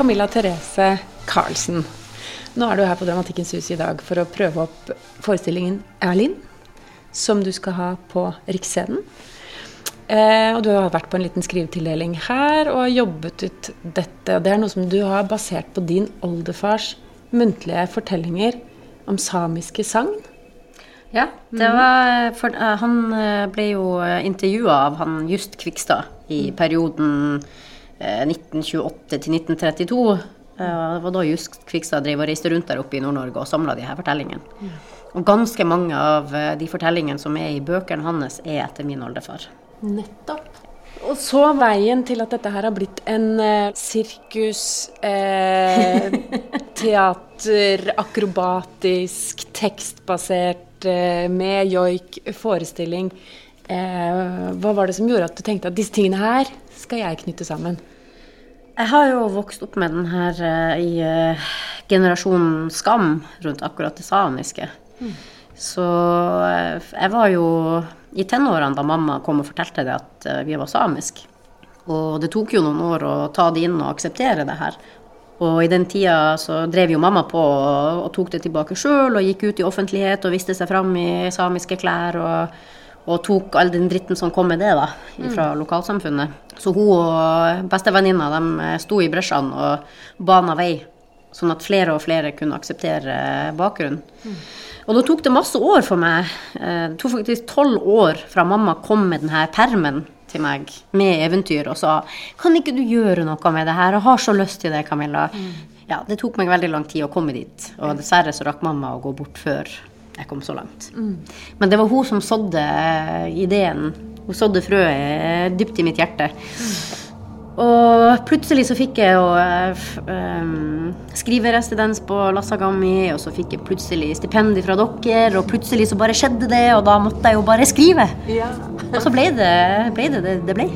Camilla Therese Karlsen. Nå er du her på Dramatikkens hus i dag for å prøve opp forestillingen Erlin, som du skal ha på Riksscenen. Eh, og du har vært på en liten skrivetildeling her og har jobbet ut dette. Det er noe som du har basert på din oldefars muntlige fortellinger om samiske sagn. Ja, det var for, eh, han eh, ble jo intervjua av han Just Kvikstad i perioden eh, 1928 til 1932. Eh, det var da Just Kvikstad drev og reiste rundt der oppe i Nord-Norge og samla de her fortellingene. Og ganske mange av eh, de fortellingene som er i bøkene hans, er etter min oldefar. Nettopp. Og så veien til at dette her har blitt en eh, sirkus, eh, teater, akrobatisk, tekstbasert, eh, med joik, forestilling. Eh, hva var det som gjorde at du tenkte at disse tingene her skal jeg knytte sammen? Jeg har jo vokst opp med den her eh, i uh, generasjonen Skam rundt akkurat det samiske. Så uh, jeg var jo i tenårene da mamma kom og fortalte det at uh, vi var samisk. Og det tok jo noen år å ta det inn og akseptere det her. Og i den tida så drev jo mamma på og, og tok det tilbake sjøl og gikk ut i offentlighet og viste seg fram i samiske klær og, og tok all den dritten som kom med det da, fra lokalsamfunnet. Så hun og bestevenninna de sto i bresjene og bana vei, sånn at flere og flere kunne akseptere bakgrunnen. Og da tok det masse år for meg. eh, Det tok faktisk tolv år fra mamma kom med denne permen til meg med eventyr og sa Kan ikke du gjøre noe med det her? Jeg har så lyst til det, Camilla. Ja, det tok meg veldig lang tid å komme dit. Og dessverre så rakk mamma å gå bort før jeg kom så langt. Men det var hun som sådde ideen. Hun sådde frøet dypt i mitt hjerte. Og plutselig så fikk jeg jo um, skriveresidens på Lassagami, og så fikk jeg plutselig stipend fra dere, og plutselig så bare skjedde det, og da måtte jeg jo bare skrive. Og så ble det ble det det det ble.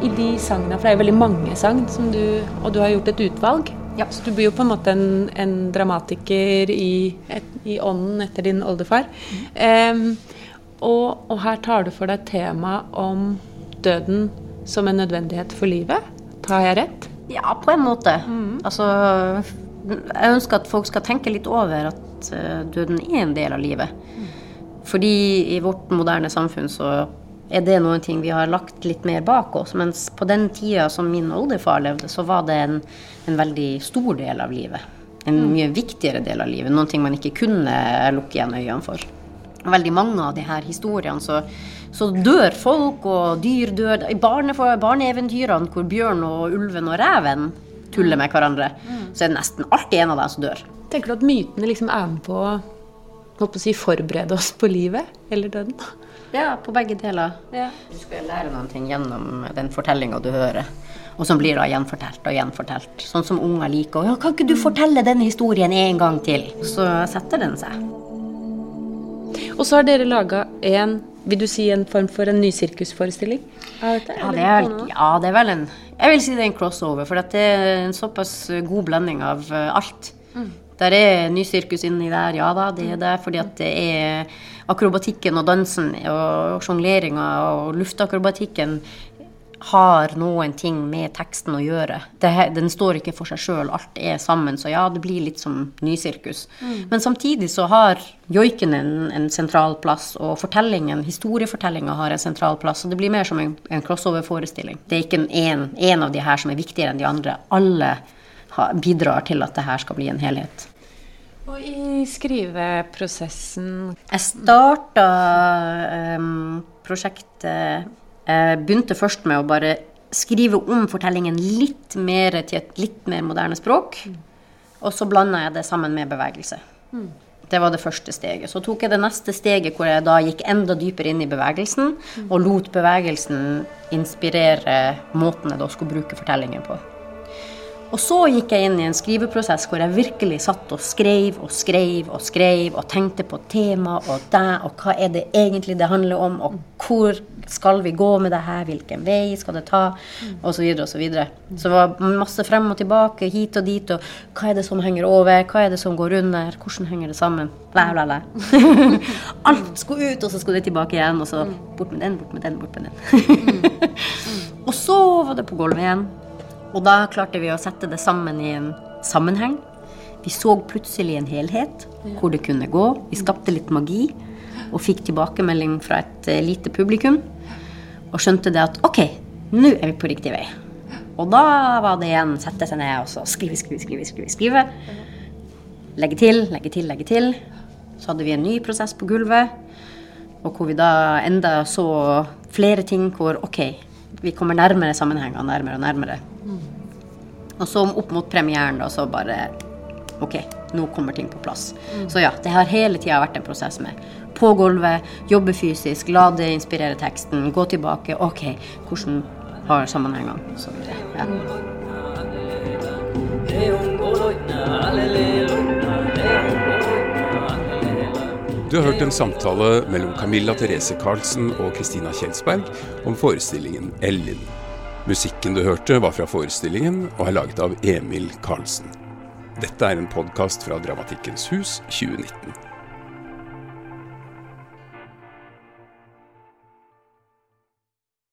I de sangene, for det er jo veldig mange sang, som du, og du har gjort et utvalg. Ja. Så du blir jo på en måte en, en dramatiker i, et, i ånden etter din oldefar. Em, og, og her tar du for deg temaet om døden som en nødvendighet for livet. Tar jeg rett? Ja, på en måte. Altså, jeg ønsker at folk skal tenke litt over at eh, døden er en del av livet. Fordi i vårt moderne samfunn så er det noen ting vi har lagt litt mer bak oss. Mens på den tida som min oldefar levde, så var det en, en veldig stor del av livet. En mye viktigere del av livet. Noen ting man ikke kunne lukke igjen øynene for. Veldig mange av de her historiene så, så dør folk, og dyr dør. I barne, barneeventyrene hvor bjørn og ulven og reven tuller med hverandre, så er det nesten alltid en av dem som dør. Tenker du at mytene liksom er med på å si, forberede oss på livet eller døden? Ja, på begge deler. Du skal lære noen ting gjennom den fortellinga du hører. Og som blir da gjenfortalt og gjenfortalt. Sånn som unger liker. Ja, 'Kan ikke du fortelle den historien en gang til?' Så setter den seg. Og så har dere laga en vil du si en form for en ny sirkusforestilling? av dette? Ja, det er, ja, det er vel en Jeg vil si det er en crossover, for det er en såpass god blanding av alt. alt. Der er nysirkus inni der, ja da, det er det. Fordi at det er akrobatikken og dansen og sjongleringa og luftakrobatikken har noen ting med teksten å gjøre. Det, den står ikke for seg sjøl, alt er sammen. Så ja, det blir litt som nysirkus. Men samtidig så har joiken en, en sentral plass, og fortellingen, historiefortellinga har en sentral plass. Så det blir mer som en, en crossover-forestilling. Det er ikke en, en av de her som er viktigere enn de andre. Alle ha, bidrar til at det her skal bli en helhet. Og i skriveprosessen Jeg starta um, prosjektet Jeg begynte først med å bare skrive om fortellingen litt mer til et litt mer moderne språk. Og så blanda jeg det sammen med bevegelse. Det var det første steget. Så tok jeg det neste steget hvor jeg da gikk enda dypere inn i bevegelsen, og lot bevegelsen inspirere måten jeg da skulle bruke fortellingen på. Og så gikk jeg inn i en skriveprosess hvor jeg virkelig satt og skrev og skrev og skrev og tenkte på tema og det, og hva er det egentlig det handler om, og hvor skal vi gå med det her, hvilken vei skal det ta, osv. Så, videre, og så, så det var masse frem og tilbake, hit og dit, og hva er det som henger over, hva er det som går under, hvordan henger det sammen, bla, bla, bla. Alt skulle ut, og så skulle det tilbake igjen, og så bort med den, bort med den, bort med den. og så var det på gulvet igjen. Og da klarte vi å sette det sammen i en sammenheng. Vi så plutselig en helhet hvor det kunne gå. Vi skapte litt magi og fikk tilbakemelding fra et eh, lite publikum. Og skjønte det at OK, nå er vi på riktig vei. Og da var det igjen sette seg ned og så skrive, skrive, skrive. skrive, skrive. Legge til, legge til, legge til. Så hadde vi en ny prosess på gulvet. Og hvor vi da enda så flere ting hvor OK, vi kommer nærmere sammenhenger, nærmere og nærmere. Og så opp mot premieren, da, så bare OK, nå kommer ting på plass. Mm. Så ja, det har hele tida vært en prosess med på gulvet, jobbe fysisk, la det inspirere teksten, gå tilbake. OK, hvordan har sammenhengene så videre. Ja. Du har hørt en samtale mellom Camilla Therese Karlsen og Kristina Kjelsberg om forestillingen Ellin. Musikken du hørte var fra forestillingen og er laget av Emil Karlsen. Dette er en podkast fra Dramatikkens hus 2019.